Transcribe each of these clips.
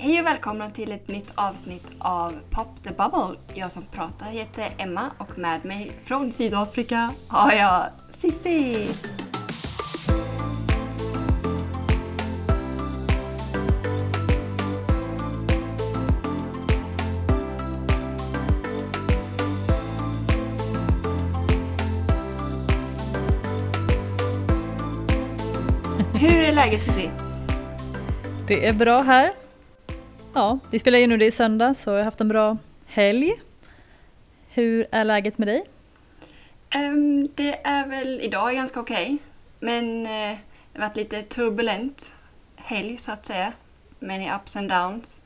Hej och välkomna till ett nytt avsnitt av Pop the Bubble. Jag som pratar heter Emma och med mig från Sydafrika har jag Cissi. Hur är läget Cissi? Det är bra här. Ja, vi spelar in nu det i söndag så jag har haft en bra helg. Hur är läget med dig? Ehm, det är väl idag ganska okej. Men eh, det har varit lite turbulent helg så att säga. Men i ups and downs.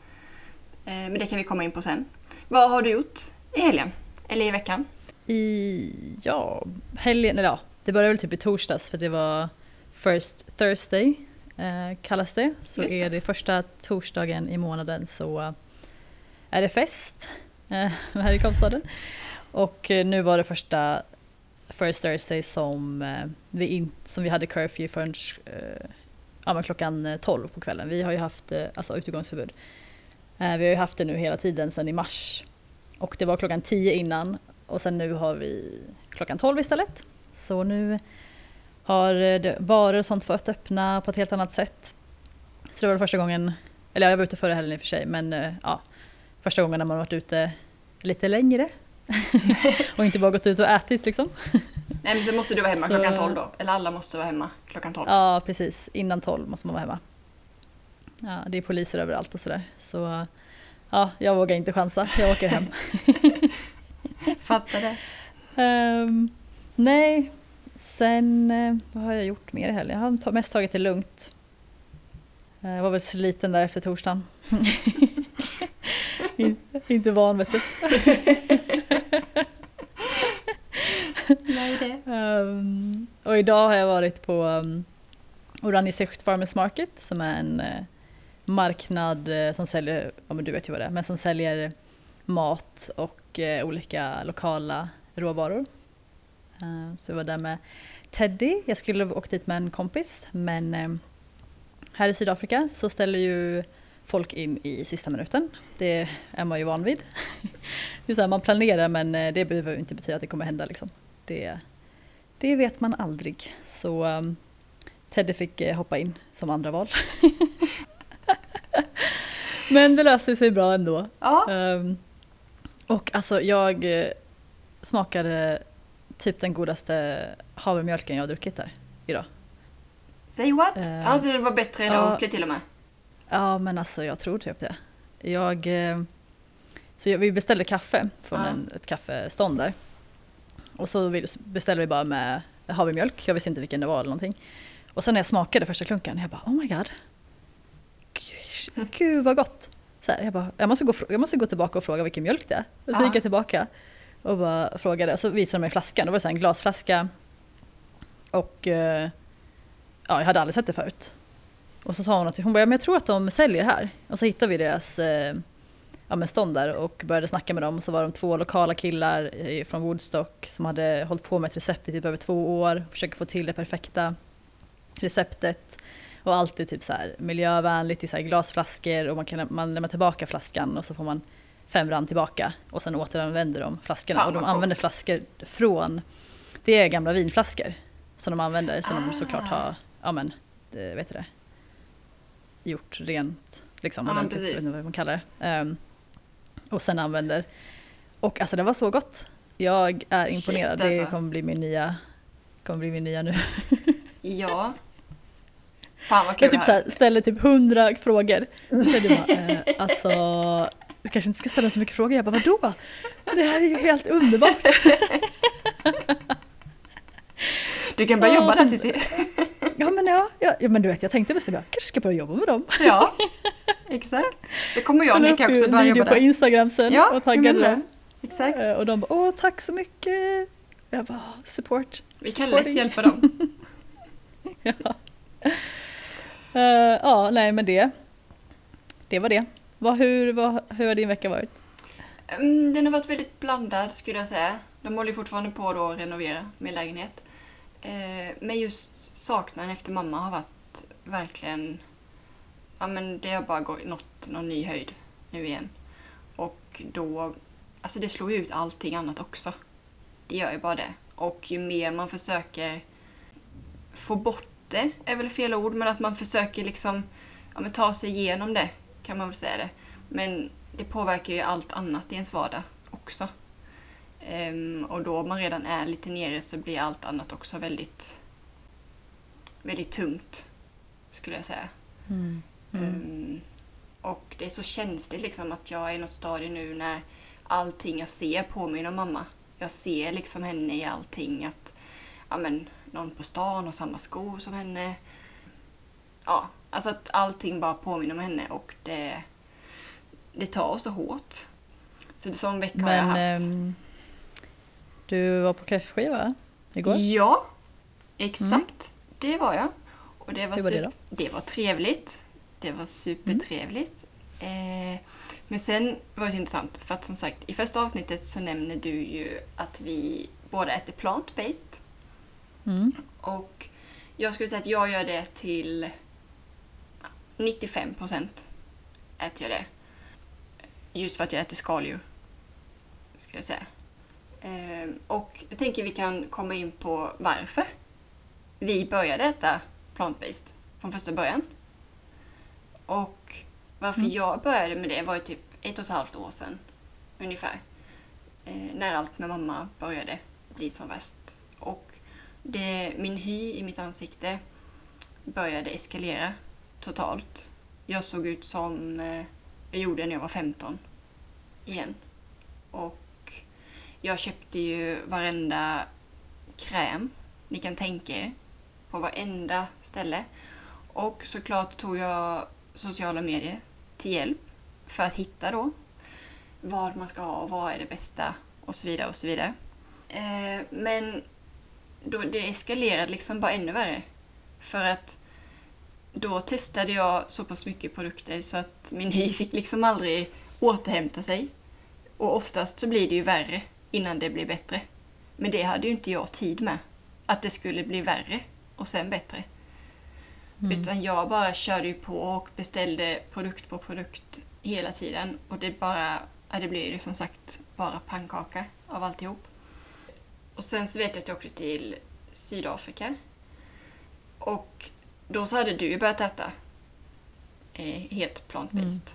Eh, men det kan vi komma in på sen. Vad har du gjort i helgen? Eller i veckan? I, ja, helgen, eller ja, det började väl typ i torsdags för det var First Thursday eh, kallas det. Så Just är det första torsdagen i månaden så är det fest eh, här i Kapstaden. Och eh, nu var det första First Thursday som, eh, vi, in, som vi hade curfew förrän eh, ja, klockan eh, 12 på kvällen. Vi har ju haft eh, alltså utegångsförbud. Eh, vi har ju haft det nu hela tiden sedan i mars. Och det var klockan 10 innan och sen nu har vi klockan 12 istället. Så nu har eh, barer och sånt fått öppna på ett helt annat sätt. Så det var första gången, eller jag var ute förra helgen i och för sig, men eh, ja, första gången när man varit ute lite längre. och inte bara gått ut och ätit liksom. Nej men sen måste du vara hemma Så- klockan 12 då. Eller alla måste vara hemma klockan 12. Ja, precis. Innan 12 måste man vara hemma. Ja, det är poliser överallt och sådär. Så ja, jag vågar inte chansa. Jag åker hem. Fattar det. Ehm, nej, sen eh, vad har jag gjort mer i helgen? Jag har mest tagit det lugnt. Eh, Jag var väl sliten där efter torsdagen. In, inte van vet du. Nej det. Ehm, och idag har jag varit på um, Oranisecht Farmers Market som är en eh, marknad eh, som säljer, ja men du vet ju vad det är, men som säljer mat och eh, olika lokala råvaror. Eh, så jag var där med Teddy, jag skulle ha åkt dit med en kompis men eh, här i Sydafrika så ställer ju folk in i sista minuten. Det är man ju van vid. Det är så här, man planerar men eh, det behöver inte betyda att det kommer hända liksom. Det, det vet man aldrig. Så um, Teddy fick hoppa in som andra val. Men det löste sig bra ändå. Ja. Ehm, och alltså jag smakade typ den godaste havremjölken jag har druckit där idag. Say what? Eh, Alltså det var bättre än ja. Oakley till och med. Ja men alltså jag tror typ det. Jag, eh, så jag, vi beställde kaffe från Ja. en, ett kaffestånd där. Och så beställde vi bara med havremjölk, jag visste inte vilken det var eller någonting. Och sen när jag smakade första klunken, jag bara oh my god. Gud, Gud vad gott. Så här, jag, bara, jag, måste gå, jag måste gå tillbaka och fråga vilken mjölk det är. Och så gick jag tillbaka och bara frågade och så visade de mig flaskan, det var så här en glasflaska. Och eh, ja, jag hade aldrig sett det förut. Och så sa hon att hon bara, ja, men jag tror att de säljer här. Och så hittade vi deras eh, ja, men stånd där och började snacka med dem. Och så var de två lokala killar eh, från Woodstock som hade hållit på med ett recept i typ över två år. Försöker få till det perfekta receptet. Och allt är typ så här miljövänligt i så här glasflaskor och man kan man lämnar tillbaka flaskan och så får man fem rand tillbaka och sen återanvänder de flaskorna. Fan, och de använder flaskor från, det är gamla vinflaskor som de använder som de Ah. såklart har, ja men, det, vet du det, gjort rent liksom. Men ordentligt, jag vet precis. inte vad man kallar det. Ehm, och sen använder. Och alltså det var så gott. Jag är Shit, imponerad. Det alltså. kommer bli min nya, kommer bli min nya nu. Ja. Fan vad kul Jag typ det så här. här, ställer typ hundra frågor. Så det bara, eh, alltså, du kanske inte ska ställa så mycket frågor. Jag bara, vadå? Det här är ju helt underbart. Du kan börja Ja, jobba där Cissi. Ja men ja, ja, men du vet jag tänkte väl så jag kanske ska börja jobba med dem. Ja, exakt. Så kommer jag och upp också börja jobba på där. Instagram sen Ja, och taggade dem. Exakt. Eh, Och de bara, åh tack så mycket. Jag bara, support. Vi kan supporting. lätt hjälpa dem. ja. Eh, ja, nej men det. Det var det. Vad, hur, vad, hur har din vecka varit? Mm, Den har varit väldigt blandad skulle jag säga. De håller fortfarande på då att renovera min lägenhet. Eh, Men just saknaden efter mamma har varit verkligen ja men det har bara gått, nått någon ny höjd nu igen. Och då, alltså det slår ju ut allting annat också. Det gör ju bara det. Och ju mer man försöker få bort det, är väl fel ord, men att man försöker liksom ja, men ta sig igenom det, kan man väl säga det. Men det påverkar ju allt annat i ens vardag också. Um, och då man redan är lite nere så blir allt annat också väldigt, väldigt tungt, skulle jag säga. Mm. Mm. Um, och det är så känsligt liksom att jag är i något stadie nu när allting jag ser påminner om mamma. Jag ser liksom henne i allting. Att ja, men, någon på stan har samma skor som henne. Ja, alltså att allting bara påminner om henne och det, det tar så hårt. Så det sån vecka har jag haft. ehm, du var på kräftskiva igår? Ja, exakt. Det var jag. Och det var, Hur var det då? det var trevligt. Det var supertrevligt. Eh, men sen var det så intressant för att som sagt i första avsnittet så nämner du ju att vi båda äter plant-based. Mm. Och jag skulle säga att jag gör det till 95 procent äter jag det. Just för att jag äter skaldjur. Skulle jag säga. Ehm, och jag tänker vi kan komma in på varför vi började äta plant-based från första början. Och varför Mm. jag började med det var ju typ ett och ett halvt år sedan ungefär. Eh, när allt med mamma började bli som värst. Och det, min hy i mitt ansikte började eskalera totalt. Jag såg ut som eh, jag gjorde när jag var 15 igen. Och jag köpte ju varenda kräm ni kan tänka er på varenda ställe. Och såklart tog jag sociala medier till hjälp för att hitta då vad man ska ha och vad är det bästa och så vidare och så vidare. Eh, men då det eskalerade liksom bara ännu värre. För att då testade jag så pass mycket produkter så att min hy fick liksom aldrig återhämta sig. Och oftast så blir det ju värre innan det blir bättre. Men det hade ju inte jag tid med. Att det skulle bli värre och sen bättre. Mm. Utan jag bara körde ju på och beställde produkt på produkt hela tiden. Och det bara, ja, det blev ju som sagt bara pannkaka av alltihop. Och sen så vet jag att jag åkte till Sydafrika. Och då så hade du ju börjat äta eh, helt plant-based.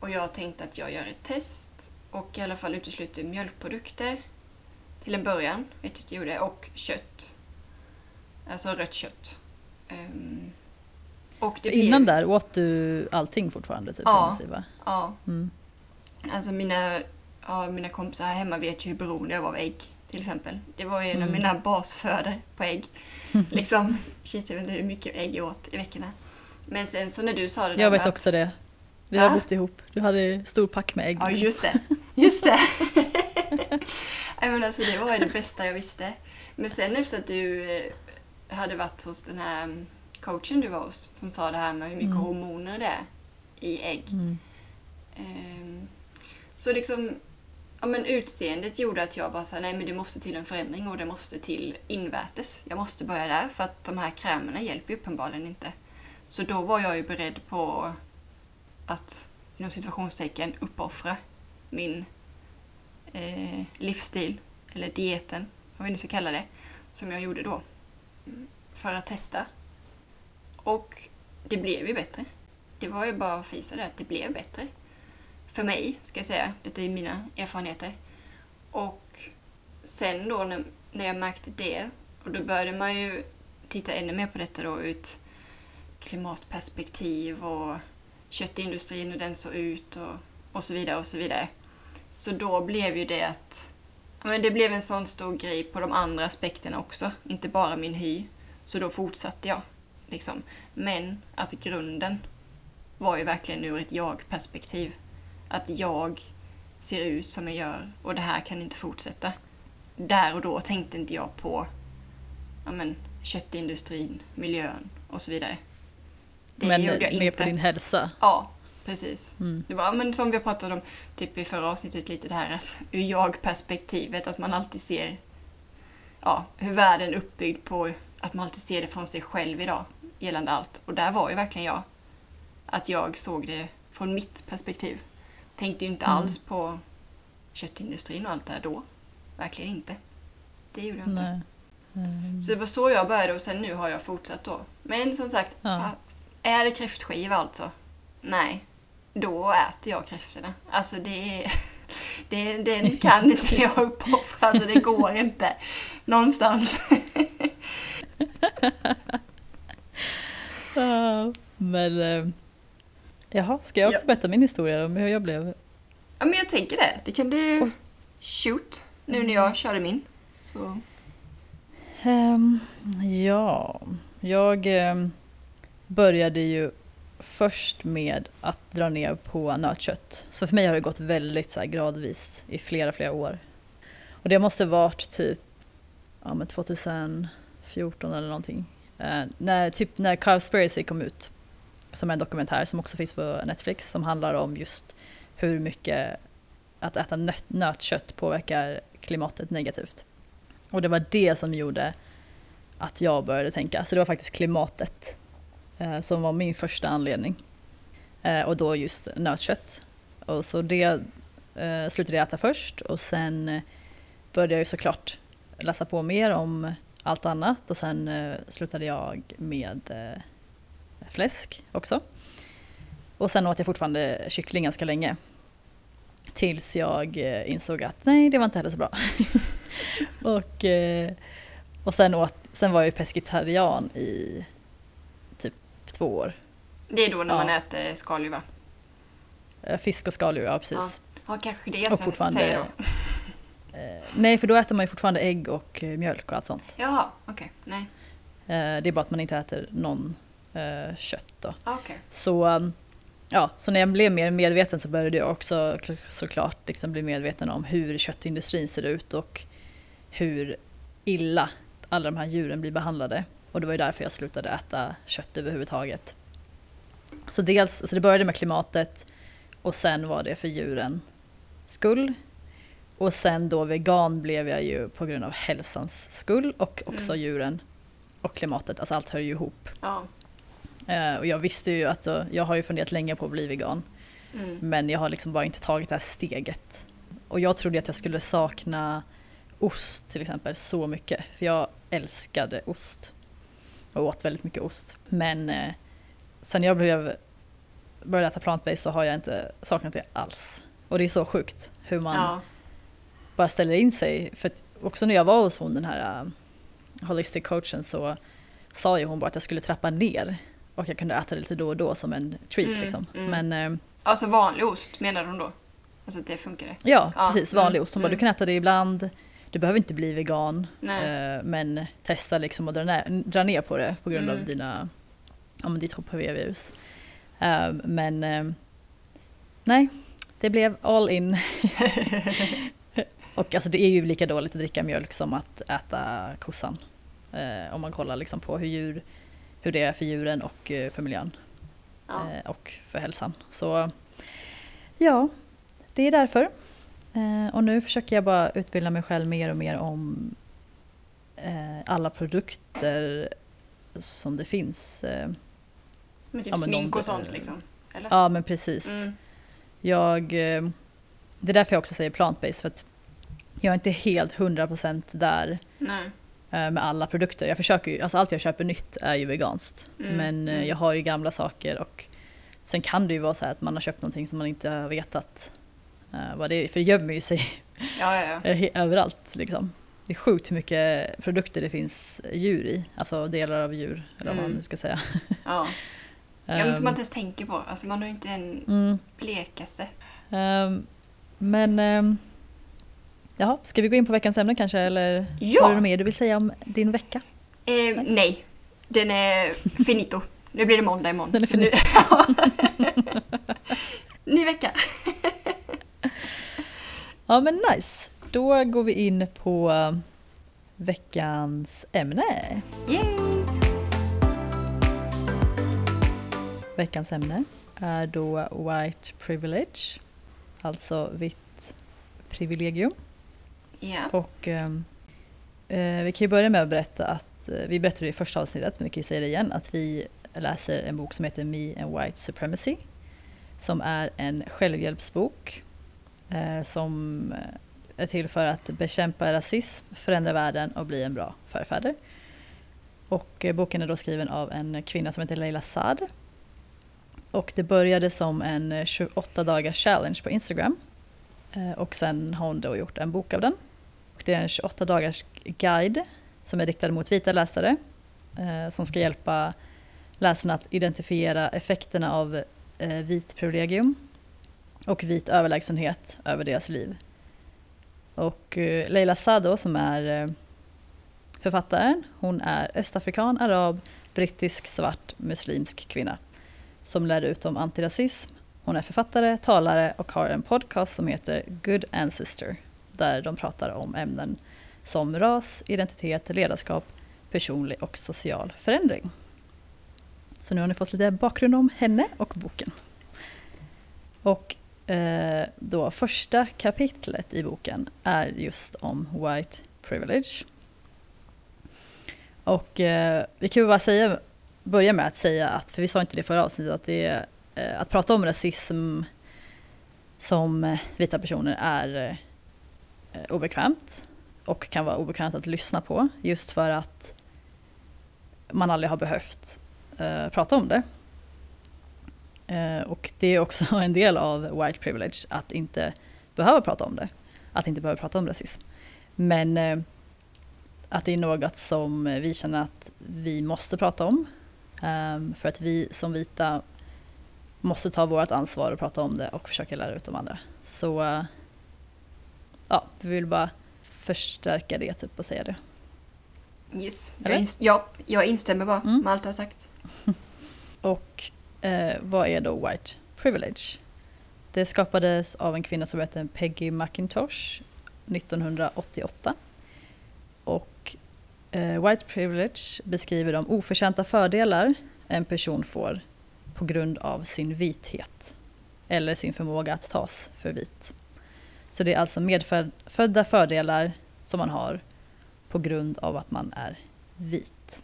Och jag tänkte att jag gör ett test och i alla fall utesluter mjölkprodukter till en början, vet jag gjorde, och kött. Alltså rött kött. Ehm, och det blev- Innan där åt du allting fortfarande? Typ, Ja. Ja, Mm. alltså mina, ja, mina kompisar här hemma vet ju hur beroende jag var av ägg till exempel. Det var ju en av Mm. mina basfödor på ägg. liksom, shit jag vet inte hur mycket ägg jag åt i veckorna. Men sen så när du sa det Jag vet att- också det. Vi har Va? bott ihop. Du hade stor pack med ägg. Ja, just det. Just det. Men alltså, det var ju det bästa jag visste. Men sen efter att du eh, hade varit hos den här mm, coachen du var hos som sa det här med hur mycket Mm. hormoner det är i ägg. Mm. Ehm, Så liksom, ja men utseendet gjorde att jag bara sa nej men det måste till en förändring och det måste till invärtes. Jag måste börja där för att de här krämerna hjälper ju uppenbarligen inte. Så då var jag ju beredd på att inom situationstecken uppoffra min eh, livsstil, eller dieten, vad vi nu ska kalla det, som jag gjorde då. För att testa. Och det blev ju bättre. Det var ju bara att fisa det att det blev bättre. För mig, ska jag säga. Detta är ju mina erfarenheter. Och sen då när, när jag märkte det, och då började man ju titta ännu mer på detta då ur ett klimatperspektiv och köttindustrin hur den såg ut och, och så vidare och så vidare. Så då blev ju det att ja, men det blev en sån stor grej på de andra aspekterna också, inte bara min hy. Så då fortsatte jag. Liksom. Men att grunden var ju verkligen ur ett jag-perspektiv. Att jag ser ut som jag gör och det här kan inte fortsätta. Där och då tänkte inte jag på ja, men, köttindustrin, miljön och så vidare. Det Men gjorde jag mer inte. på din hälsa. Ja, precis. Mm. Det var men som vi pratade om typ i förra avsnittet lite det här att ur jag-perspektivet att man alltid ser ja, hur världen är uppbyggd på att man alltid ser det från sig själv idag gällande allt. Och där var ju verkligen jag. att jag såg det från mitt perspektiv. Tänkte ju inte Mm. alls på köttindustrin och allt det här då. Verkligen inte. Det gjorde jag inte. Nej. Mm. Så det var så jag började och sen nu har jag fortsatt då. Men som sagt, Ja. är det kräftskiva alltså? Nej. Då äter jag kräftorna. Alltså det är... Det, den kan inte jag uppoffra, alltså det går inte. Någonstans. Men eh, jaha, ska jag också Ja. berätta min historia om hur jag blev? Ja men jag tänker det. Det kan du Oj. shoot nu när jag körde min. Så. Ehm, ja, jag ehm, började ju först med att dra ner på nötkött. Så för mig har det gått väldigt så här, gradvis i flera, flera år. Och det måste varit typ ja, men 2014 eller någonting. Eh, när, typ när Cowspiracy kom ut. Som är en dokumentär som också finns på Netflix som handlar om just hur mycket att äta nöt, nötkött påverkar klimatet negativt. Och det var det som gjorde att jag började tänka. Så det var faktiskt klimatet eh, som var min första anledning. Eh, och då just nötkött. Och så det eh, slutade jag äta först och sen eh, började jag ju såklart läsa på mer om allt annat och sen eh, slutade jag med eh, fläsk också. Och sen åt jag fortfarande kyckling ganska länge. Tills jag eh, insåg att nej, det var inte heller så bra. och, eh, och sen, åt, sen var jag ju pescetarian i typ två år. Det är då när Ja. man äter skaldjur va? Eh, Fisk och skaldjur, ja precis. Ja, kanske det jag Och ska fortfarande- säga då. Nej, för då äter man ju fortfarande ägg och mjölk och allt sånt. Jaha, okej. Nej. Eh, det är bara att man inte äter någon eh, kött då. Ah, Okej. Så, um, ja, så när jag blev mer medveten så började jag också kl- såklart liksom bli medveten om hur köttindustrin ser ut och hur illa alla de här djuren blir behandlade. Och det var ju därför jag slutade äta kött överhuvudtaget. Så dels, så det började med klimatet och sen var det för djuren skull. Och sen då vegan blev jag ju på grund av hälsans skull och också Mm. djuren och klimatet. Alltså allt hör ju ihop. Ja. Eh, och jag visste ju att eh, jag har ju funderat länge på att bli vegan. Mm. Men jag har liksom bara inte tagit det här steget. Och jag trodde att jag skulle sakna ost till exempel så mycket. För jag älskade ost. Och åt väldigt mycket ost. Men eh, sen jag blev, började äta plant-based så har jag inte saknat det alls. Och det är så sjukt hur man Ja. bara ställer in sig. För att också när jag var hos hon den här uh, holistic coachen så sa ju hon bara att jag skulle trappa ner. Och jag kunde äta det lite då och då som en treat Mm, liksom. mm. Men eh, Alltså vanlig ost menar hon då? Alltså att det funkar det? ja, Ja, precis. mm, Vanlig ost. Hon bara, mm. du kan äta det ibland. Du behöver inte bli vegan. Eh, men testa liksom att dra ner, dra ner på det på grund av Mm. dina, ja, men ditt HPV-virus. Eh, men eh, nej, det blev all in. Och alltså det är ju lika dåligt att dricka mjölk som att äta kossan. Eh, om man kollar liksom på hur, djur, hur det är för djuren och eh, för miljön. Ja. eh, och för hälsan. Så ja, det är därför. Eh, och nu försöker jag bara utbilda mig själv mer och mer om alla produkter som det finns. Med typ ja, men smink och sånt liksom? Eller? ja men precis. Mm. Jag, det är därför jag också säger plant-based för att jag är inte helt 100% där Nej. Eh, med alla produkter. Jag försöker ju, alltså allt jag köper nytt är ju veganskt. Mm, Men eh, mm. jag har ju gamla saker och sen kan det ju vara så att man har köpt någonting som man inte har vetat eh, vad det är. För det gömmer ju sig Ja, ja, ja. överallt liksom. Det är sjukt hur mycket produkter det finns djur i, alltså delar av djur eller vad man Mm. nu ska säga. ja. ja men som Ehm, man inte ens tänker på. Alltså man har ju inte en mm, blekaste. ehm, men ehm, jaha, ska vi gå in på veckans ämne kanske eller Ja! har du något mer du vill säga om din vecka? Eh, nej. Den är finito. Nu blir det måndag imorgon. Den är nu- Ny vecka. Ja men nice, då går vi in på eh, veckans ämne. Yay! Veckans ämne är då White Privilege, alltså vitt privilegium. Yeah. Och ehm, eh, vi kan ju börja med att berätta att, eh, vi berättade det i första avsnittet, men vi kan ju säga det igen, att vi läser en bok som heter Me and White Supremacy. Som är en självhjälpsbok eh, som eh, är till för att bekämpa rasism, förändra världen och bli en bra förfäder. Och eh, boken är då skriven av en kvinna som heter Leila Saad. Och det började som en 28 dagars challenge på Instagram. Eh, och sen har hon då gjort en bok av den. Och det är en 28 dagars guide som är riktad mot vita läsare. Eh, som ska hjälpa läsarna att identifiera effekterna av eh, vit privilegium och vit överlägsenhet över deras liv. Och eh, Leila Sado som är eh, författaren, hon är östafrikan, arab, brittisk, svart, muslimsk kvinna som lär ut om antirasism. Hon är författare, talare och har en podcast som heter Good Ancestor där de pratar om ämnen som ras, identitet, ledarskap, personlig och social förändring. Så nu har ni fått lite bakgrund om henne och boken. Och eh, då första kapitlet i boken är just om white privilege. Och eh, vi kan bara säga, börja med att säga att, för vi sa inte det förra avsnittet, att, det, eh, att prata om rasism som eh, vita personer är eh, Eh, obekvämt och kan vara obekvämt att lyssna på just för att man aldrig har behövt eh, prata om det. Eh, och det är också en del av white privilege att inte behöva prata om det. Att inte behöva prata om rasism. Men eh, att det är något som vi känner att vi måste prata om. Um, för att vi som vita måste ta vårt ansvar och prata om det och försöka lära ut de andra. Så uh, ja, vi vill bara förstärka det typ och säga det. Yes, jag, inst ja, jag instämmer bara mm. med allt du har sagt. och uh, vad är då white privilege? Det skapades av en kvinna som heter Peggy McIntosh 1988 och eh, White Privilege beskriver de oförtjänta fördelar en person får på grund av sin vithet eller sin förmåga att tas för vit. Så det är alltså medfödda fördelar som man har på grund av att man är vit.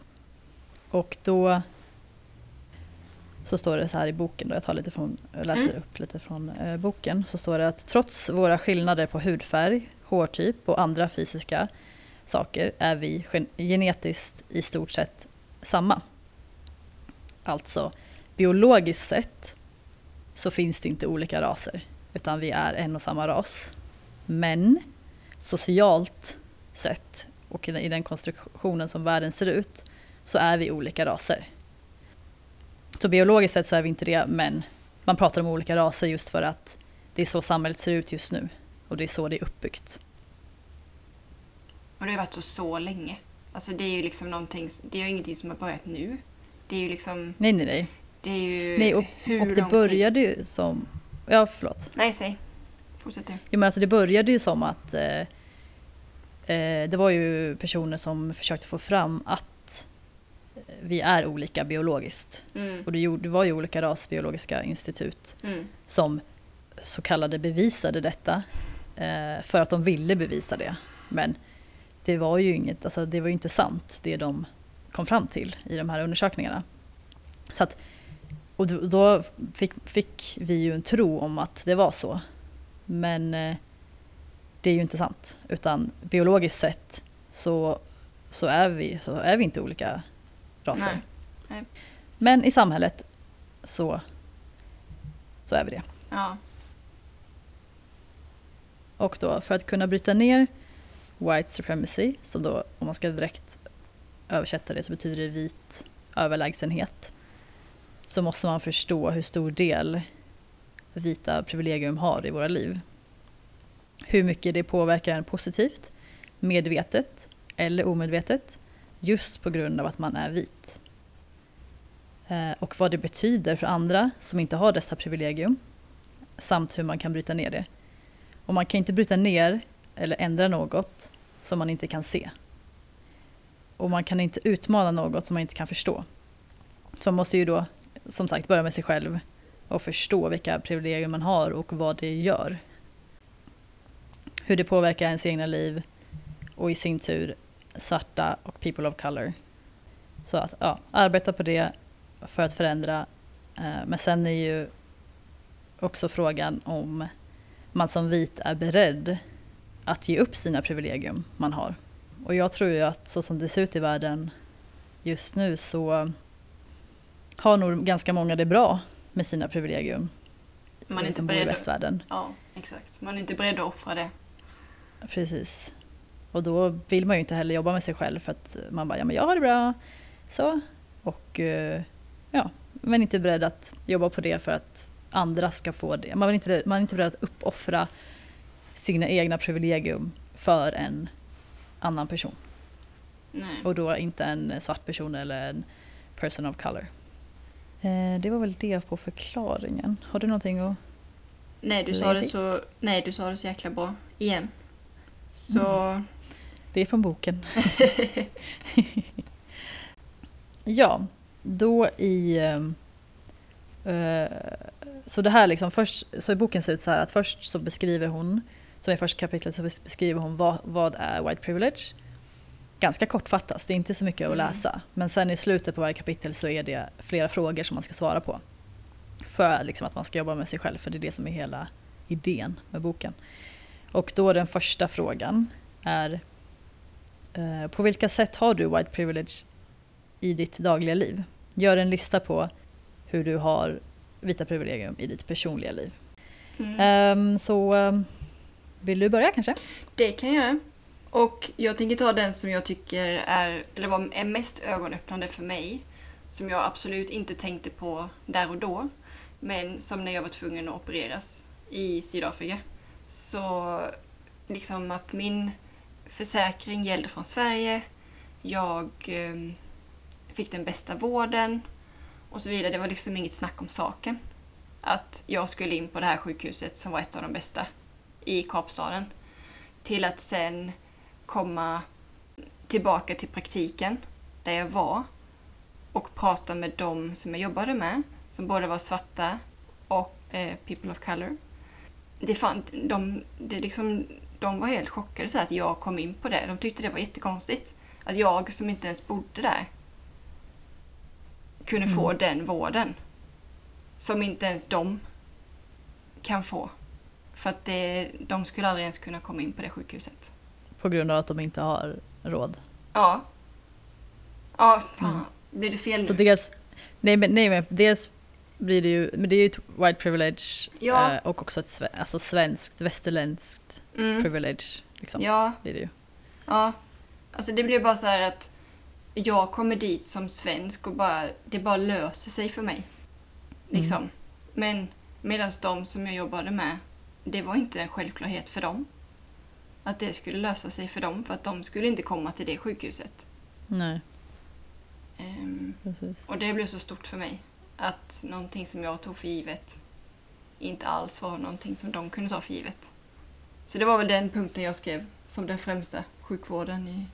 Och då så står det så här i boken, då, jag tar lite från, läser mm. upp lite från eh, boken, så står det att trots våra skillnader på hudfärg, hårtyp och andra fysiska saker är vi genetiskt i stort sett samma. Alltså, biologiskt sett så finns det inte olika raser, utan vi är en och samma ras. Men socialt sett och i den konstruktionen som världen ser ut så är vi olika raser. Så biologiskt sett så är vi inte det, men man pratar om olika raser just för att det är så samhället ser ut just nu och det är så det är uppbyggt. Och det har varit så så länge. Alltså det är ju liksom någonting, det är ju ingenting som har börjat nu. Det är ju liksom... Nej, nej, nej. Det är ju nej, och, hur och det började ju som... Ja, förlåt. Nej, säg. Fortsätt du. Jo, men alltså det började ju som att eh, eh, det var ju personer som försökte få fram att vi är olika biologiskt. Mm. Och det, det var ju olika rasbiologiska institut mm. som så kallade bevisade detta eh, för att de ville bevisa det. Men det var ju inget, alltså det var ju inte sant det de kom fram till i de här undersökningarna. Så att, och då fick, fick vi ju en tro om att det var så. Men eh, det är ju inte sant. Utan biologiskt sett så, så, är, vi, så är vi inte olika raser. Nej. Nej. Men i samhället så, så är vi det. Ja. Och då för att kunna bryta ner white supremacy, som då om man ska direkt översätta det så betyder det vit överlägsenhet. Så måste man förstå hur stor del vita privilegium har i våra liv. Hur mycket det påverkar en positivt, medvetet eller omedvetet, just på grund av att man är vit. Eh, och vad det betyder för andra som inte har dessa privilegium, samt hur man kan bryta ner det. Och man kan inte bryta ner eller ändra något som man inte kan se. Och man kan inte utmana något som man inte kan förstå. Så man måste ju då som sagt börja med sig själv och förstå vilka privilegier man har och vad det gör. Hur det påverkar ens egna liv och i sin tur svarta och people of color. Så att ja, arbeta på det för att förändra. Eh, men sen är ju också frågan om man som vit är beredd att ge upp sina privilegium man har. Och jag tror ju att så som det ser ut i världen just nu så har nog ganska många det bra med sina privilegium. Man är inte som bor i beredd. västvärlden. Ja, exakt. Man är inte beredd att offra det. Precis. Och då vill man ju inte heller jobba med sig själv för att man bara, ja men jag har det bra. Så. Och eh, ja, men inte beredd att jobba på det för att andra ska få det. Man är inte, man är inte beredd att uppoffra sina egna privilegium för en annan person. Nej. Och då inte en svart person eller en person of color. Eh, det var väl det på förklaringen. Har du någonting att... Nej, du sa det så, nej, du sa det så jäkla bra. Igen. Så... Det är från boken. ja, då i... eh, så det här liksom, först, så i boken ser det ut så här att först så beskriver hon, så i första kapitlet så beskriver hon vad, vad är white privilege. Ganska kortfattat, det är inte så mycket att Mm. läsa. Men sen i slutet på varje kapitel så är det flera frågor som man ska svara på. För liksom att man ska jobba med sig själv, för det är det som är hela idén med boken. Och då den första frågan är eh, På vilka sätt har du white privilege i ditt dagliga liv? Gör en lista på hur du har vita privilegium i ditt personliga liv. Mm. Ehm, så ehm, vill du börja kanske? Det kan jag. Och jag tänker ta den som jag tycker är, eller var, är mest ögonöppnande för mig. Som jag absolut inte tänkte på där och då. Men som när jag var tvungen att opereras i Sydafrika. Så liksom att min försäkring gällde från Sverige. Jag eh, fick den bästa vården och så vidare. Det var liksom inget snack om saken. Att jag skulle in på det här sjukhuset som var ett av de bästa i Kapstaden till att sen komma tillbaka till praktiken där jag var och prata med dem som jag jobbade med som både var svarta och eh, people of color. Det fan, de, det liksom, de var helt chockade så att jag kom in på det. De tyckte det var jättekonstigt. Att jag som inte ens bodde där kunde få Mm. den vården. Som inte ens de kan få. För att det, de skulle aldrig ens kunna komma in på det sjukhuset. På grund av att de inte har råd. Ja. Ja, fan. Mm. Blir det fel Så nu? dels, nej, men, nej men dels blir det ju, men det är ju ett white privilege Ja. eh, och också ett alltså svenskt, västerländskt Mm. privilege. Liksom, Ja, blir det ju. ja. Alltså det blir bara så här att jag kommer dit som svensk och bara, det bara löser sig för mig. Liksom. Mm. Men medan de som jag jobbade med, det var inte en självklarhet för dem. Att det skulle lösa sig för dem, för att de skulle inte komma till det sjukhuset. Nej, precis. och det blev så stort för mig. Att någonting som jag tog för givet inte alls var någonting som de kunde ta för givet. Så det var väl den punkten jag skrev som den främsta sjukvården i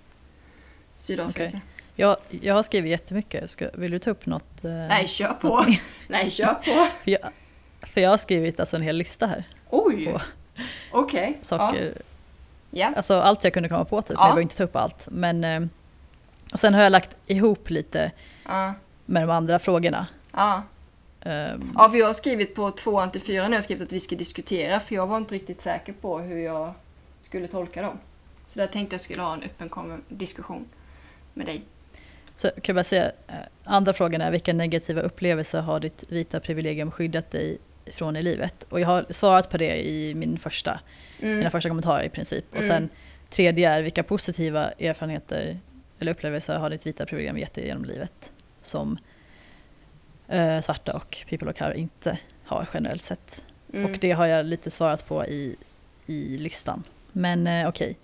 Sydafrika. Okej. Jag, jag har skrivit jättemycket. Ska, vill du ta upp något? eh, Nej, kör på! Nej, kör på! För jag, för jag har skrivit alltså en hel lista här. Oj! Okej. saker. Ja. Alltså allt jag kunde komma på typ. Ja. Jag behöver inte ta upp allt. Men, eh, och sen har jag lagt ihop lite Ja. med de andra frågorna. Ja. Ehm, ja, för jag har skrivit på tvåan till fyran när jag har skrivit att vi ska diskutera för jag var inte riktigt säker på hur jag skulle tolka dem. Så där tänkte jag skulle ha en öppen diskussion med dig. Så kan jag bara säga, eh, andra frågan är vilka negativa upplevelser har ditt vita privilegium skyddat dig från i livet? Och jag har svarat på det i min första, mina Mm. första kommentarer i princip. Och Mm. sen tredje är vilka positiva erfarenheter eller upplevelser har ditt vita privilegium gett dig genom livet? Som eh, svarta och people of color inte har generellt sett. Mm. Och det har jag lite svarat på i, i listan. Men eh, okej,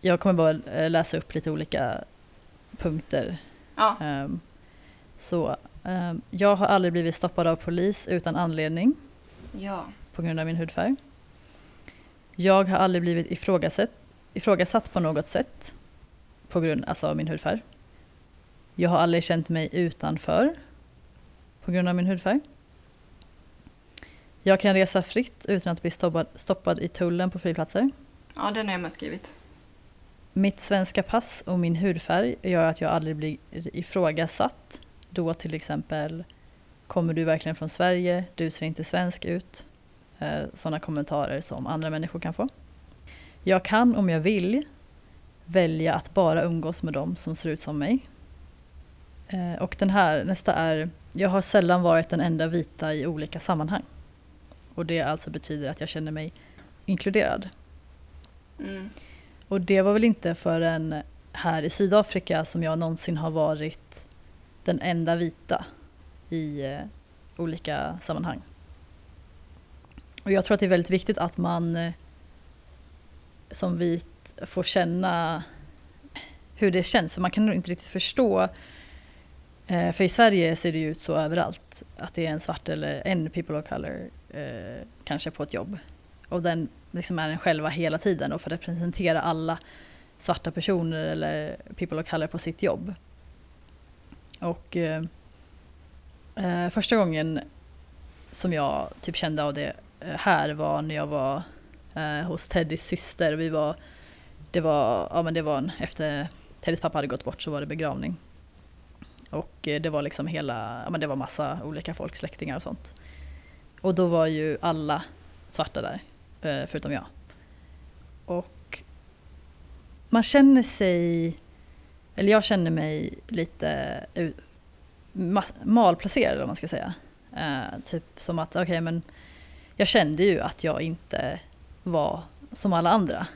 jag kommer bara eh, läsa upp lite olika punkter Ja. Ehm, så jag har aldrig blivit stoppad av polis utan anledning ja. på grund av min hudfärg. Jag har aldrig blivit ifrågasatt, ifrågasatt på något sätt på grund alltså, av min hudfärg. Jag har aldrig känt mig utanför på grund av min hudfärg. Jag kan resa fritt utan att bli stoppad, stoppad i tullen på flygplatser. Ja, den har jag med skrivit. Mitt svenska pass och min hudfärg gör att jag aldrig blir ifrågasatt då till exempel Kommer du verkligen från Sverige? Du ser inte svensk ut. Eh, Sådana kommentarer som andra människor kan få. Jag kan om jag vill välja att bara umgås med dem som ser ut som mig. Eh, Och den här, nästa är, jag har sällan varit den enda vita i olika sammanhang. Och det alltså betyder att jag känner mig inkluderad. Mm. Och det var väl inte förrän här i Sydafrika som jag någonsin har varit den enda vita i eh, olika sammanhang. Och jag tror att det är väldigt viktigt att man eh, som vit får känna hur det känns, för man kan nog inte riktigt förstå. Eh, för i Sverige ser det ju ut så överallt, att det är en svart eller en people of color eh, kanske på ett jobb. Och den liksom är en själva hela tiden och får representera alla svarta personer eller people of color på sitt jobb. Och eh, eh, första gången som jag typ kände av det eh, här var när jag var eh, hos Teddys syster. Vi var, det var, ja men det var en, efter Teddys pappa hade gått bort så var det begravning. Och eh, det var liksom hela, ja men det var massa olika folk, släktingar och sånt. Och då var ju alla svarta där, förutom jag. Och man känner sig, eller jag känner mig lite malplacerad vad man ska säga. Eh, typ som att, okej men jag kände ju att jag inte var som alla andra.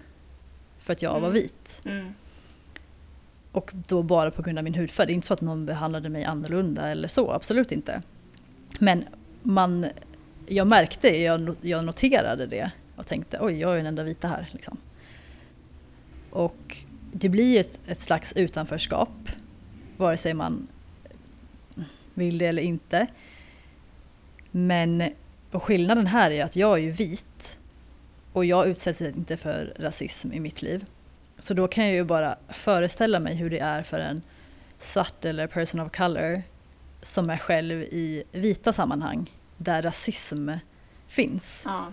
För att jag var Mm. vit. Mm. Och då bara på grund av min hudfärg. Det är inte så att någon behandlade mig annorlunda eller så, absolut inte. Men man, jag märkte, jag, jag noterade det och tänkte oj, jag är den enda vita här. Liksom. Och det blir ett, ett slags utanförskap, vare sig man vill det eller inte. Men och skillnaden här är att jag är ju vit och jag utsätts inte för rasism i mitt liv. Så då kan jag ju bara föreställa mig hur det är för en svart eller person of color som är själv i vita sammanhang där rasism finns. Ja.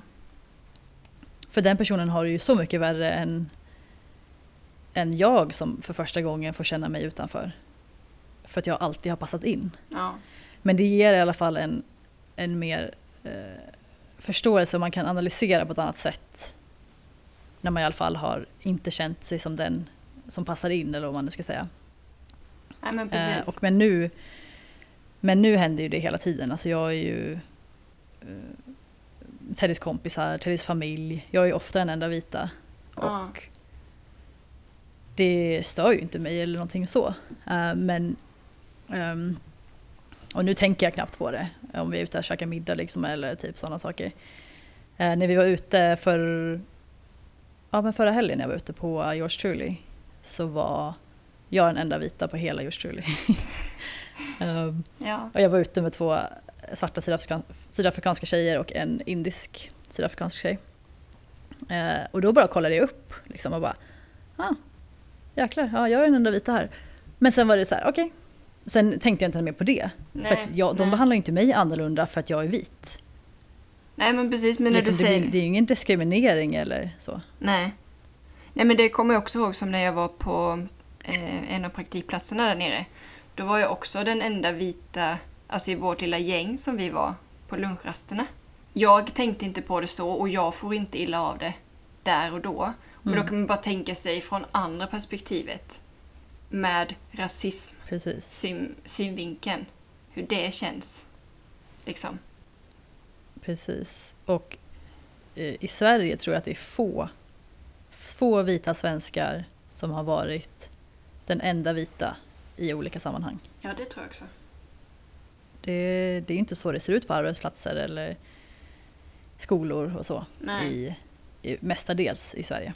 För den personen har det ju så mycket värre än, än jag som för första gången får känna mig utanför. För att jag alltid har passat in. Ja. Men det ger i alla fall en, en mer eh, förståelse och man kan analysera på ett annat sätt. När man i alla fall har inte känt sig som den som passar in eller vad man nu ska säga. Nej men Eh, och men nu, men nu händer ju det hela tiden. Alltså jag är ju eh, Teddys kompisar, Teddys familj. Jag är ju ofta den enda vita. Ja. Det stör ju inte mig eller någonting så. Eh, men ehm, och nu tänker jag knappt på det. Om vi är ute och käkar middag liksom, eller typ sådana saker. Eh, när vi var ute för ja, men förra helgen när jag var ute på Yours Truly så var jag den enda vita på hela Yours Truly. Ehm, ja. och jag var ute med två svarta sydafrikan- sydafrikanska tjejer och en indisk sydafrikansk tjej. Eh, och då bara kollade jag upp liksom, och bara, ah, jäklar, ja, jag är den enda vita här. Men sen var det så här, okej. Sen tänkte jag inte mer på det. Nej, för att jag, de nej. behandlar inte mig annorlunda för att jag är vit. nej men precis, men när liksom, du det, säger... blir, det är ju ingen diskriminering eller så. Nej. Nej men det kommer jag också ihåg som när jag var på eh, en av praktikplatserna där nere. Då var jag också den enda vita, alltså i vårt lilla gäng som vi var på lunchrasterna. Jag tänkte inte på det så och jag får inte illa av det där och då. Men Mm. då kan man bara tänka sig från andra perspektivet med rasism Precis. syn, synvinkeln. Hur det känns. Liksom. Precis. Och eh, i Sverige tror jag att det är få, få vita svenskar som har varit den enda vita i olika sammanhang. Ja, det tror jag också. Det, det är inte så det ser ut på arbetsplatser eller skolor och så. Nej, I, i, mestadels i Sverige.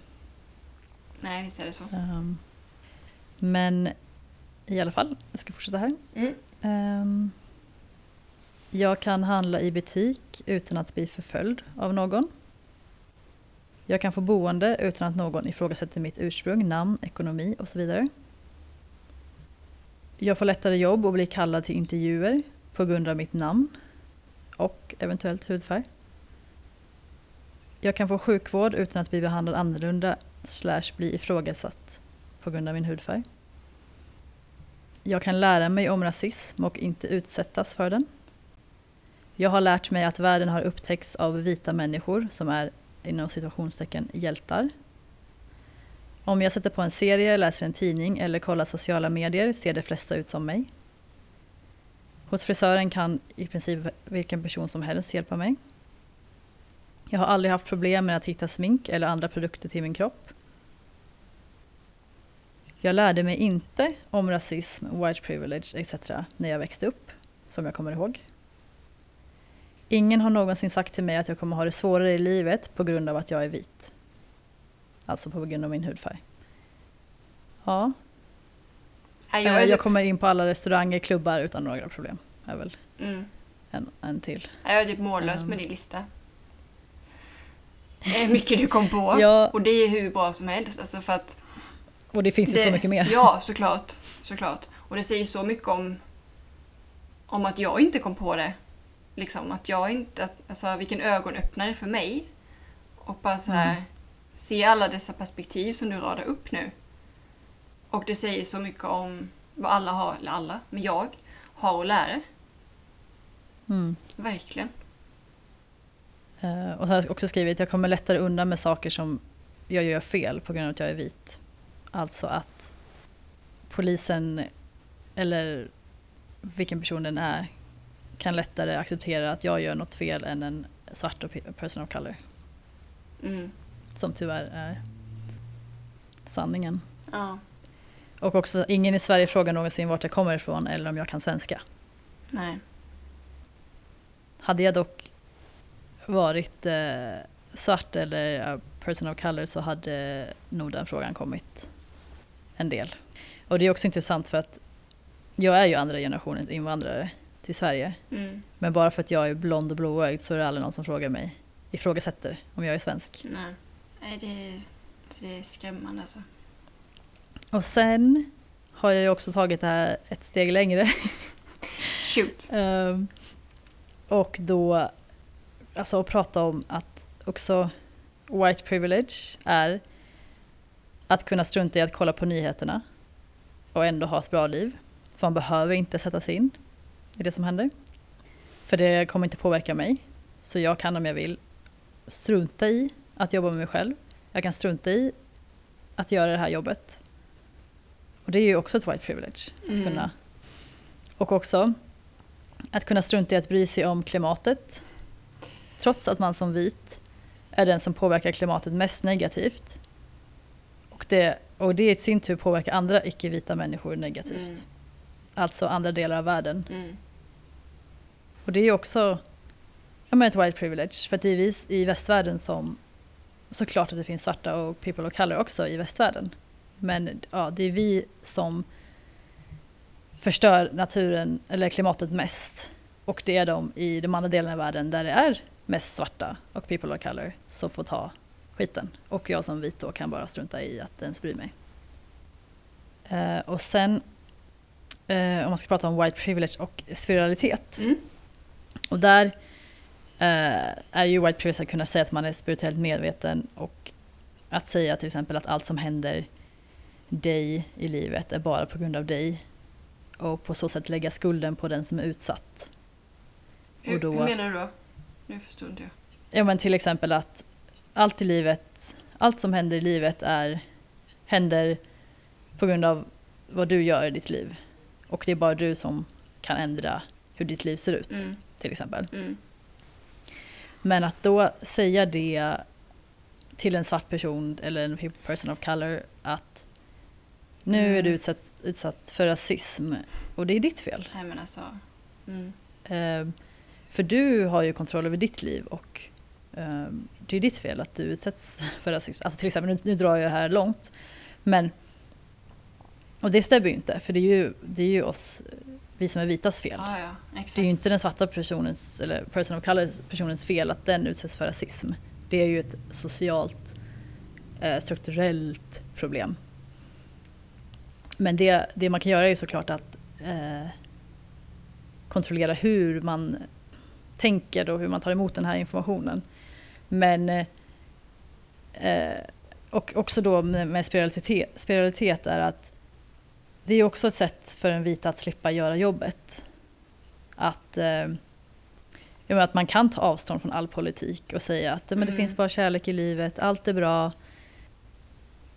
Nej visst är det så. Ehm, men i alla fall, jag ska fortsätta här. Mm. Ehm, jag kan handla i butik utan att bli förföljd av någon. Jag kan få boende utan att någon ifrågasätter mitt ursprung, namn, ekonomi och så vidare. Jag får lättare jobb och blir kallad till intervjuer på grund av mitt namn och eventuellt hudfärg. Jag kan få sjukvård utan att bli behandlad annorlunda slash bli ifrågasatt på grund av min hudfärg. Jag kan lära mig om rasism och inte utsättas för den. Jag har lärt mig att världen har upptäckts av vita människor som är inom situationstecken hjältar. Om jag sätter på en serie, läser en tidning eller kollar sociala medier ser de flesta ut som mig. Hos frisören kan i princip vilken person som helst hjälpa mig. Jag har aldrig haft problem med att hitta smink eller andra produkter till min kropp. Jag lärde mig inte om rasism, white privilege etc. när jag växte upp, som jag kommer ihåg. Ingen har någonsin sagt till mig att jag kommer ha det svårare i livet på grund av att jag är vit. Alltså på grund av min hudfärg. Ja. Nej, Jag, jag, kommer in på alla restauranger, klubbar utan några problem. är väl mm. en, en till. jag är typ mållös Um. med din lista. Det är mycket du kom på. Ja, Och det är hur bra som helst. Alltså för att och det finns ju så det- mycket mer. Ja, såklart. såklart. Och det säger så mycket om, om att jag inte kom på det. Liksom att jag inte, att, alltså vilken ögonöppnare för mig. Och bara så här, Mm. se alla dessa perspektiv som du radar upp nu. Och det säger så mycket om vad alla har, eller alla, men jag har att lära. Mm. Verkligen. Eh, och så har jag också skrivit att jag kommer lättare undan med saker som jag gör fel på grund av att jag är vit. Alltså att polisen eller vilken person den är kan lättare acceptera att jag gör något fel än en svart person of color. Mm. Som tyvärr är sanningen. Ja, Och också, ingen i Sverige frågar någonsin vart jag kommer ifrån eller om jag kan svenska. nej. Hade jag dock varit eh, svart eller a person of color så hade nog den frågan kommit en del. Och det är också intressant för att jag är ju andra generationens invandrare till Sverige. Mm. Men bara för att jag är blond och blåögd så är det aldrig någon som frågar mig, ifrågasätter om jag är svensk. Nej, nej det, är, det är skrämmande alltså. Och sen har jag ju också tagit det här ett steg längre. Shoot. Ehm, och då, alltså att prata om att också white privilege är att kunna strunta i att kolla på nyheterna och ändå ha ett bra liv. För man behöver inte sätta sig in i det som händer. För det kommer inte påverka mig. Så jag kan om jag vill strunta i att jobba med mig själv. Jag kan strunta i att göra det här jobbet. Och det är ju också ett white privilege. Att Mm. kunna. Och också att kunna strunta i att bry sig om klimatet. Trots att man som vit är den som påverkar klimatet mest negativt. Och det, och det i sin tur påverkar andra icke-vita människor negativt. Mm. Alltså andra delar av världen. Mm. Och det är också ja, men ett white privilege. För att det är vi i västvärlden som såklart att det finns svarta och people of color också i västvärlden. Men ja, det är vi som förstör naturen eller klimatet mest. Och det är de i de andra delarna av världen där det är mest svarta och people of color som får ta skiten. Och jag som vit då kan bara strunta i att ens bry mig. Eh, och sen eh, om man ska prata om white privilege och spiritualitet. Mm. Och där eh, är ju white privilege att kunna säga att man är spirituellt medveten och att säga till exempel att allt som händer dig i livet är bara på grund av dig och på så sätt lägga skulden på den som är utsatt. Hur, Och då- hur menar du då? Nu förstod inte jag. Ja men till exempel att allt i livet, allt som händer i livet är, händer på grund av vad du gör i ditt liv. Och det är bara du som kan ändra hur ditt liv ser ut Mm. till exempel. Mm. Men att då säga det till en svart person eller en person of color att nu är du Mm. utsatt, utsatt för rasism och det är ditt fel. Nej men alltså. Mm. Ehm, för du har ju kontroll över ditt liv och det är ditt fel att du utsätts för rasism. Alltså till exempel, nu, nu drar jag det här långt, men och det stämmer ju inte för det är ju, det är ju oss, vi som är vitas fel. Ja, ja. Det är ju inte den svarta personens, eller person of color personens fel att den utsätts för rasism. Det är ju ett socialt, eh, strukturellt problem. Men det, det man kan göra är ju såklart att eh, kontrollera hur man tänker och hur man tar emot den här informationen. Men eh, eh, och också då med, spiralitet, spiralitet är att det är också ett sätt för en vit att slippa göra jobbet. Att, eh, att man kan ta avstånd från all politik och säga att men det Mm. finns bara kärlek i livet, allt är bra.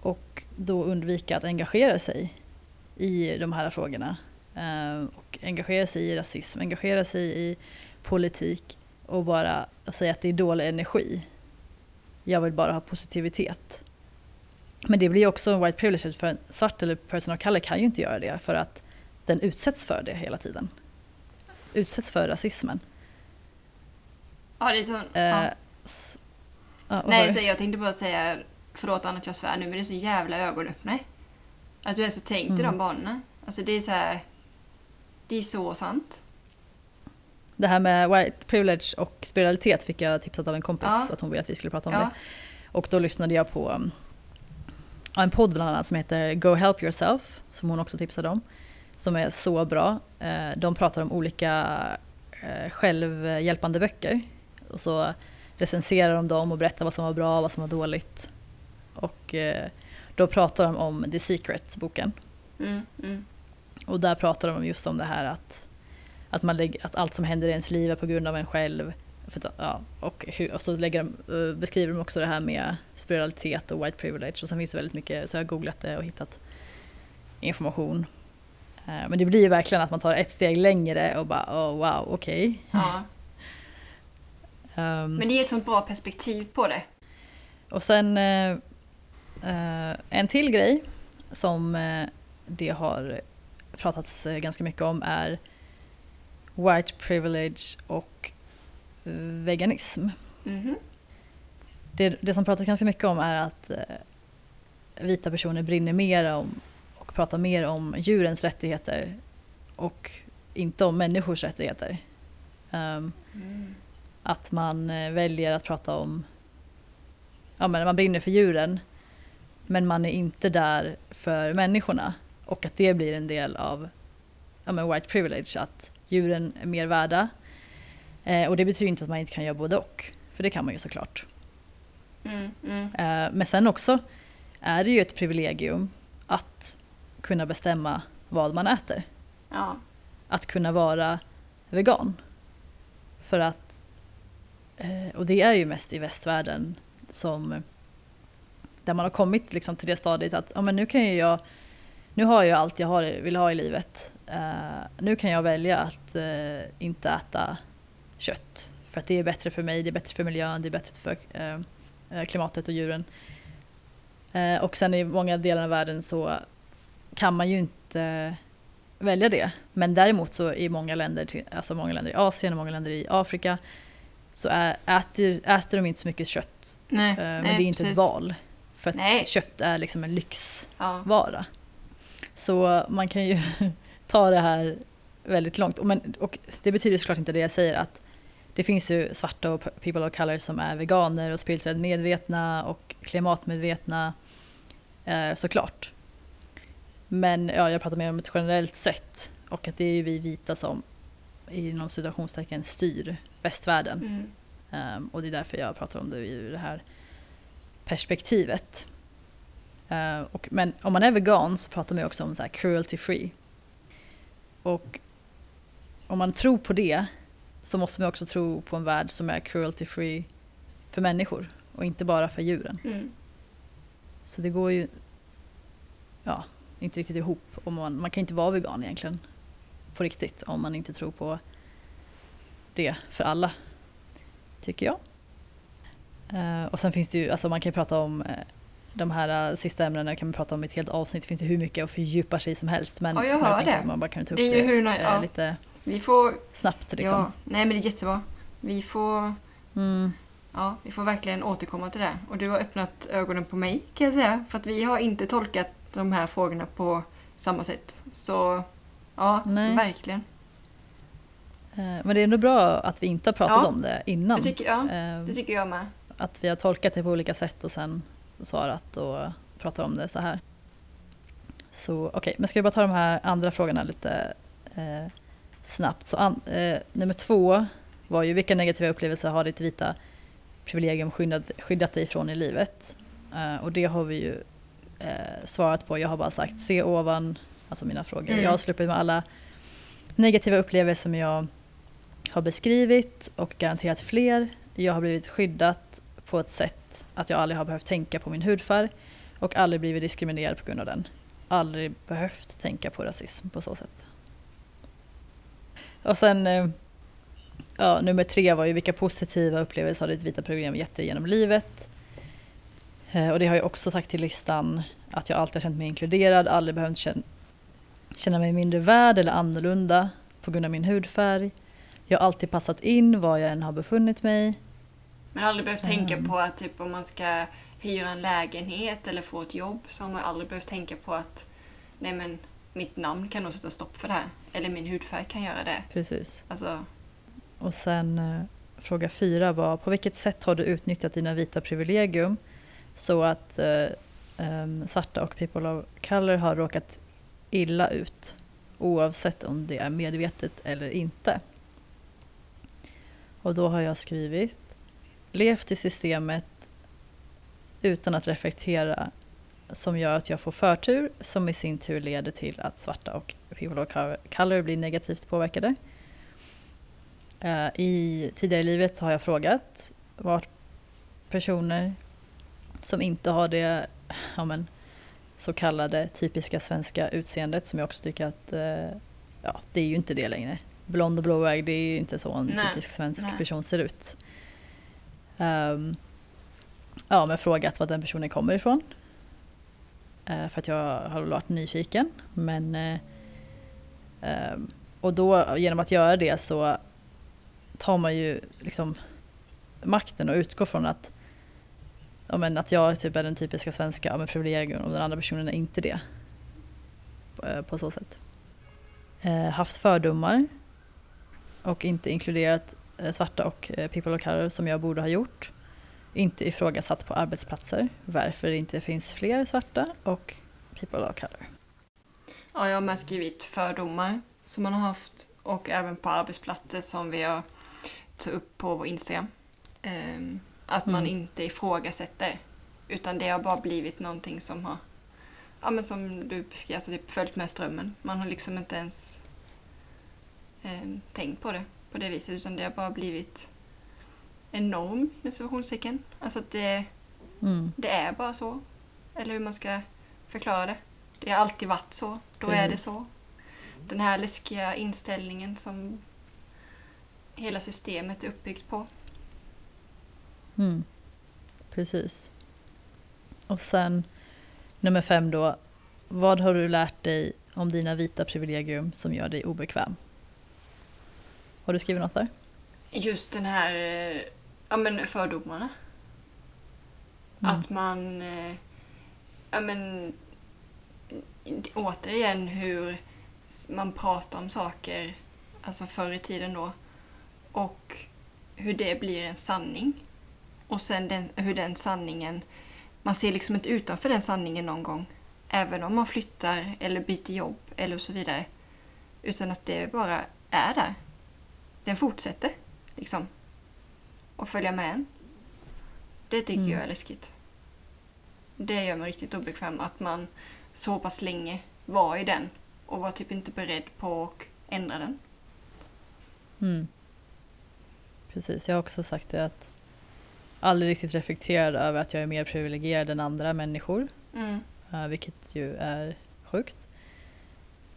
Och då undvika att engagera sig i de här frågorna. Eh, och engagera sig i rasism, engagera sig i politik och bara säga att det är dålig energi. Jag vill bara ha positivitet. Men det blir ju också en white privilege för en svart eller person of color kan ju inte göra det för att den utsätts för det hela tiden. Utsätts för rasismen. Ja, det är så... Eh, ja. s- ja, Nej, så jag tänkte bara säga, förlåt Anna att jag svär nu, men det är så jävla ögonöppnare. Att du ens har tänkt i Mm. de banorna. Alltså det är så här... Det är så sant. Det här med white privilege och spiritualitet fick jag tipsat av en kompis Ja. att hon ville att vi skulle prata om Ja. det. Och då lyssnade jag på um, en podd bland annat som heter Go Help Yourself, som hon också tipsade om. Som är så bra. Eh, De pratar om olika eh, självhjälpande böcker. Och så recenserar de dem och berättar vad som var bra och vad som var dåligt. Och eh, då pratar de om The Secret-boken. Mm, mm. Och där pratar de just om det här att, att, man lägger, att allt som händer i ens liv är på grund av en själv. Att, ja, och, hur, och så lägger de, eh, beskriver de också det här med spiritualitet och white privilege. Och sen finns det väldigt mycket, så jag har googlat det och hittat information. Eh, Men det blir ju verkligen att man tar ett steg längre och bara oh, wow, okej. Ja. Um, Men det är ett sånt bra perspektiv på det. Och sen eh, en till grej som det har pratats ganska mycket om är white privilege och eh, veganism. Mhm. Det, det som pratas ganska mycket om är att eh, vita personer brinner mer om och pratar mer om djurens rättigheter och inte om människors rättigheter. Um, Mm. att man eh, väljer att prata om, ja men man brinner för djuren, men man är inte där för människorna. Och att det blir en del av ja men white privilege, att djuren är mer värda. Eh, och det betyder inte att man inte kan göra både och, för det kan man ju såklart. Mm, mm. Eh, men sen också är det ju ett privilegium att kunna bestämma vad man äter Ja. att kunna vara vegan. För att, eh, och det är ju mest i västvärlden som där man har kommit liksom till det stadiet att ja, men nu kan ju jag, nu har jag allt jag har, vill ha i livet. Eh, nu kan jag välja att eh, inte äta kött. För att det är bättre för mig, det är bättre för miljön, det är bättre för eh, klimatet och djuren. Och sen i många delar av världen så kan man ju inte välja det. Men däremot så i många länder, alltså många länder i Asien och många länder i Afrika så äter, äter de inte så mycket kött. Nej, men nej, det är inte precis. ett val. För att Nej. kött är liksom en lyxvara. Ja. Så man kan ju ta det här väldigt långt. Och, men, och det betyder såklart inte det jag säger att det finns ju svarta och people of color som är veganer och spirituellt medvetna och klimatmedvetna. Eh, såklart. Men ja, jag pratar mer om ett generellt sätt och att det är ju vi vita som inom situationstecken styr västvärlden. Mm. Ehm, och det är därför jag pratar om det ur det här perspektivet. Ehm, och, men om man är vegan så pratar man också om så här cruelty free. Och om man tror på det så måste man också tro på en värld som är cruelty free för människor och inte bara för djuren. Mm. Så det går ju ja, inte riktigt ihop. Om man, man kan inte vara vegan egentligen på riktigt om man inte tror på det för alla, tycker jag. Eh, och sen finns det ju, alltså man kan ju prata om eh, de här eh, sista ämnena kan man prata om i ett helt avsnitt. Det finns ju hur mycket att fördjupa sig som helst. Men Ja, jag hör det. Man bara kan ta upp Det är ju det hur nöj- eh, ja. lite Vi får... snabbt liksom. Ja. Nej, men det är jättebra. Vi får... Mm. Ja, vi får verkligen återkomma till det. Och du har öppnat ögonen på mig kan jag säga. För att vi har inte tolkat de här frågorna på samma sätt. Så ja, Nej. verkligen. Eh, men det är ändå bra att vi inte har pratat Ja. om det innan. Det tycker, ja, det tycker jag med. Att vi har tolkat det på olika sätt och sen svarat och pratar om det så här. Så okej, men ska vi bara ta de här andra frågorna lite eh, snabbt. Så an, eh, nummer två var ju vilka negativa upplevelser har ditt vita privilegium skyddat, skyddat dig från i livet? Eh, och det har vi ju eh, svarat på. Jag har bara sagt se ovan alltså mina frågor. Mm. Jag har sluppit med alla negativa upplevelser som jag har beskrivit och garanterat fler. Jag har blivit skyddat på ett sätt att jag aldrig har behövt tänka på min hudfärg och aldrig blivit diskriminerad på grund av den. Aldrig behövt tänka på rasism på så sätt. Och sen eh, ja, nummer tre var ju vilka positiva upplevelser har ditt vita program gett dig genom livet? Eh, och det har jag också sagt till listan att jag alltid har känt mig inkluderad, aldrig behövt känna mig mindre värd eller annorlunda på grund av min hudfärg. Jag har alltid passat in var jag än har befunnit mig. Men aldrig behövt tänka Mm. på att typ, om man ska hyra en lägenhet eller få ett jobb så har man aldrig behövt tänka på att nej men mitt namn kan nog sätta stopp för det här. Eller min hudfärg kan göra det. Precis. Alltså, Och sen eh, fråga fyra var på vilket sätt har du utnyttjat dina vita privilegium så att eh, em, svarta och people of color har råkat illa ut oavsett om det är medvetet eller inte. Och då har jag skrivit levt i systemet utan att reflektera som gör att jag får förtur som i sin tur leder till att svarta och people of color blir negativt påverkade. Eh, I tidigare i livet så har jag frågat vart personer som inte har det ja men, så kallade typiska svenska utseendet som jag också tycker att eh, ja, det är ju inte det längre. Blond och blåögd, det är ju inte så en Nej, typisk svensk nej. person ser ut. Um, ja, men frågat var den personen kommer ifrån. Uh, för att jag har varit nyfiken. Men, uh, um, och då genom att göra det så tar man ju liksom makten och utgår från att, ja, men att jag typ är den typiska svenska ja, men privilegium och den andra personen är inte det. På, på så sätt. Uh, haft fördomar och inte inkluderat svarta och eh, people of color som jag borde ha gjort. Inte ifrågasatt på arbetsplatser varför det inte finns fler svarta och people of color. ja, jag har med skrivit fördomar som man har haft och även på arbetsplatser som vi har tagit upp på vår Instagram. Ehm, att man Mm. inte ifrågasätter utan det har bara blivit någonting som har ja, men som du beskrev, alltså typ följt med strömmen. Man har liksom inte ens ehm, tänkt på det på det viset utan det har bara blivit en norm, situationstecken. Alltså att det, Mm. det är bara så. Eller hur man ska förklara det. Det har alltid varit så. Då är det Precis. så. Den här läskiga inställningen som hela systemet är uppbyggt på. Mm. Precis. Och sen nummer fem då. Vad har du lärt dig om dina vita privilegium som gör dig obekväm? Har du skrivit något där? Just den här eh, ja, men fördomarna. Mm. Att man... eh, Ja, men, återigen hur man pratar om saker, alltså förr i tiden då, och hur det blir en sanning. Och sen den, hur den sanningen... Man ser liksom inte utanför den sanningen någon gång. Även om man flyttar eller byter jobb eller så vidare. Utan att det bara är där. Den fortsätter liksom. Och följa med en. Det tycker Mm. jag är läskigt. Det gör mig riktigt obekväm att man så pass länge var i den och var typ inte beredd på att ändra den. Mm. Precis, jag har också sagt det att aldrig riktigt reflekterad över att jag är mer privilegierad än andra människor. Mm. eh, vilket ju är sjukt.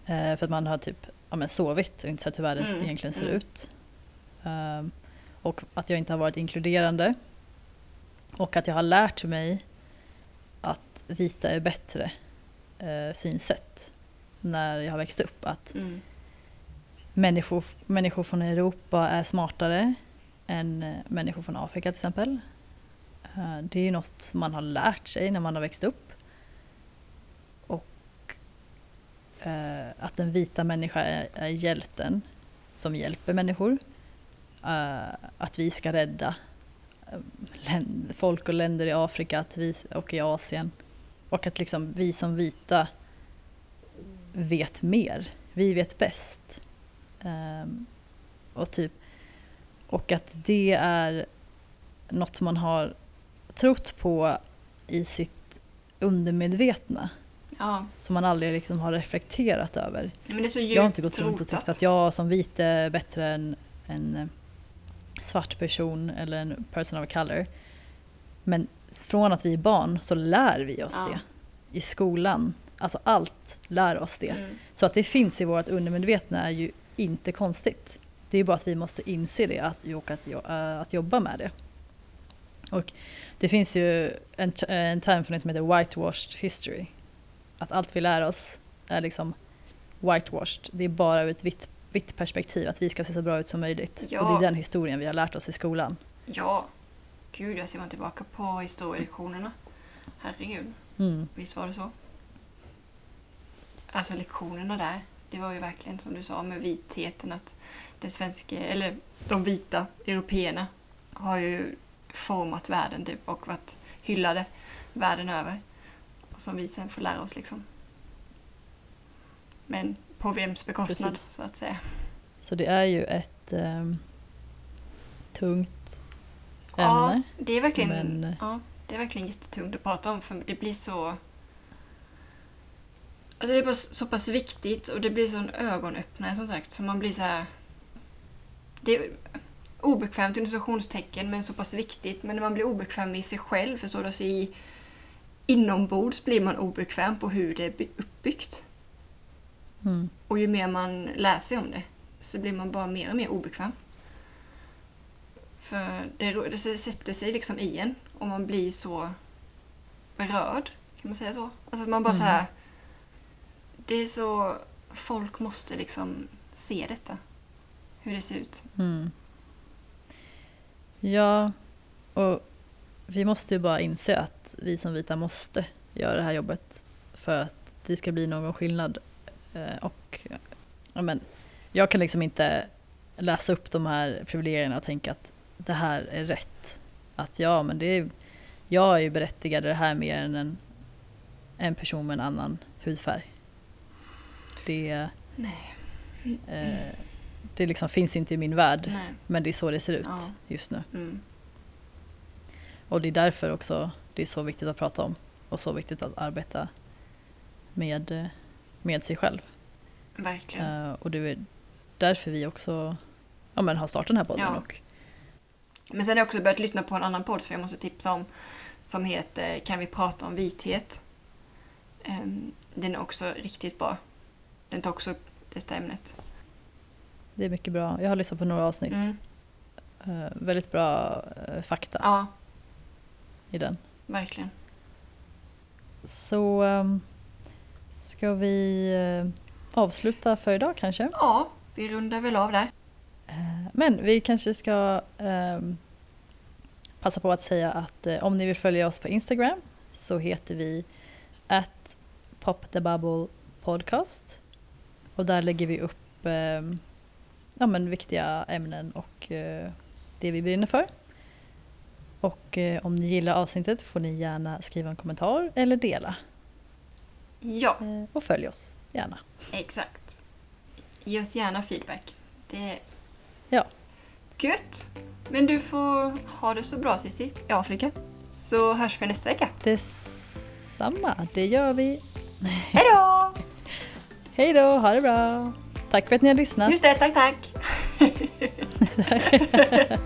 Eh, för att man har typ ja, men sovit och inte sett hur världen Mm, egentligen ser mm. ut. Ehm, och att jag inte har varit inkluderande. Och att jag har lärt mig att vita är bättre eh, synsätt när jag har växt upp. Att Mm. människor, människor från Europa är smartare än eh, människor från Afrika till exempel. Eh, Det är ju något man har lärt sig när man har växt upp. Och eh, att den vita människan är, är hjälten som hjälper människor. Eh, Att vi ska rädda eh, folk och länder i Afrika att vi, och i Asien. Och att liksom vi som vita vet mer. Vi vet bäst. Ehm, och, typ, och att det är något man har trott på i sitt undermedvetna. Ja, som man aldrig liksom har reflekterat över. Jag har inte gått runt och tyckt att jag som vit är bättre än en eh, svart person eller en person of color. Men från att vi är barn så lär vi oss Ja. det. I skolan. Alltså allt lär oss det. Mm. Så att det finns i vårt undermedvetna är ju inte konstigt. Det är bara att vi måste inse det att, och att, äh, att jobba med det. Och det finns ju en, en term för det som heter whitewashed history. Att allt vi lär oss är liksom whitewashed. Det är bara ur ett vitt, vitt perspektiv, att vi ska se så bra ut som möjligt. Ja. Och det är den historien vi har lärt oss i skolan. Ja, gud jag ser man tillbaka på historielektionerna. Herregud, Mm. visst var det så? Alltså lektionerna där, det var ju verkligen som du sa med vitheten att den svenska, eller de vita européerna har ju format världen typ och varit hyllade världen över. Och som vi sen får lära oss liksom. Men på vems bekostnad Precis. så att säga. Så det är ju ett ehm, tungt Ja, ämne. det är verkligen, men- ja, det är verkligen jättetungt att prata om för det blir så... Alltså det är bara så pass viktigt och det blir sån ögonöppnare som sagt så man blir så här... Det är obekvämt inom citationstecken men så pass viktigt men när man blir obekväm i sig själv, förstår du? Alltså i, inombords blir man obekväm på hur det är by- uppbyggt. Mm. Och ju mer man lär sig om det så blir man bara mer och mer obekväm. För det, det sätter sig liksom i en och man blir så berörd. Kan man säga så? Alltså att man bara Mm. så här... Det är så... Folk måste liksom se detta. Hur det ser ut. Mm. Ja, och vi måste ju bara inse att vi som vita måste göra det här jobbet för att det ska bli någon skillnad. Eh, Och ja, men, jag kan liksom inte läsa upp de här privilegierna och tänka att det här är rätt. Att ja, men det är, jag är ju berättigad i det här mer än en, en person med en annan hudfärg. Det, eh, det liksom finns inte i min värld. Nej. Men det är så det ser ut Ja. just nu. Mm. Och det är därför också det är så viktigt att prata om. Och så viktigt att arbeta med, eh, med sig själv. Verkligen. Eh, och det är därför vi också ja, men har startat den här podden. Ja. Och, Men sen har jag också börjat lyssna på en annan podd som jag måste tipsa om. Som heter Kan vi prata om vithet? Ehm, Den är också riktigt bra. Den tar också upp detta ämnet. det är mycket bra. Jag har lyssnat på några avsnitt. Mm. Eh, väldigt bra eh, fakta Ja, i den. verkligen. Så ehm, ska vi eh, avsluta för idag kanske? Ja, vi rundar väl av där. Eh, Men vi kanske ska ehm, passa på att säga att eh, om ni vill följa oss på Instagram så heter vi at popthebubble podcast. Och där lägger vi upp ja, men viktiga ämnen och eh, det vi brinner för. Och eh, om ni gillar avsnittet får ni gärna skriva en kommentar eller dela. Ja, Eh, och följ oss gärna. exakt. Ge oss gärna feedback. Det är Ja. gött. Men du får ha det så bra Cissi i Afrika. Så hörs vi nästa vecka. Detsamma, det gör vi. Hej då! Hej då, ha det bra! Tack för att ni har lyssnat. Just det, tack tack!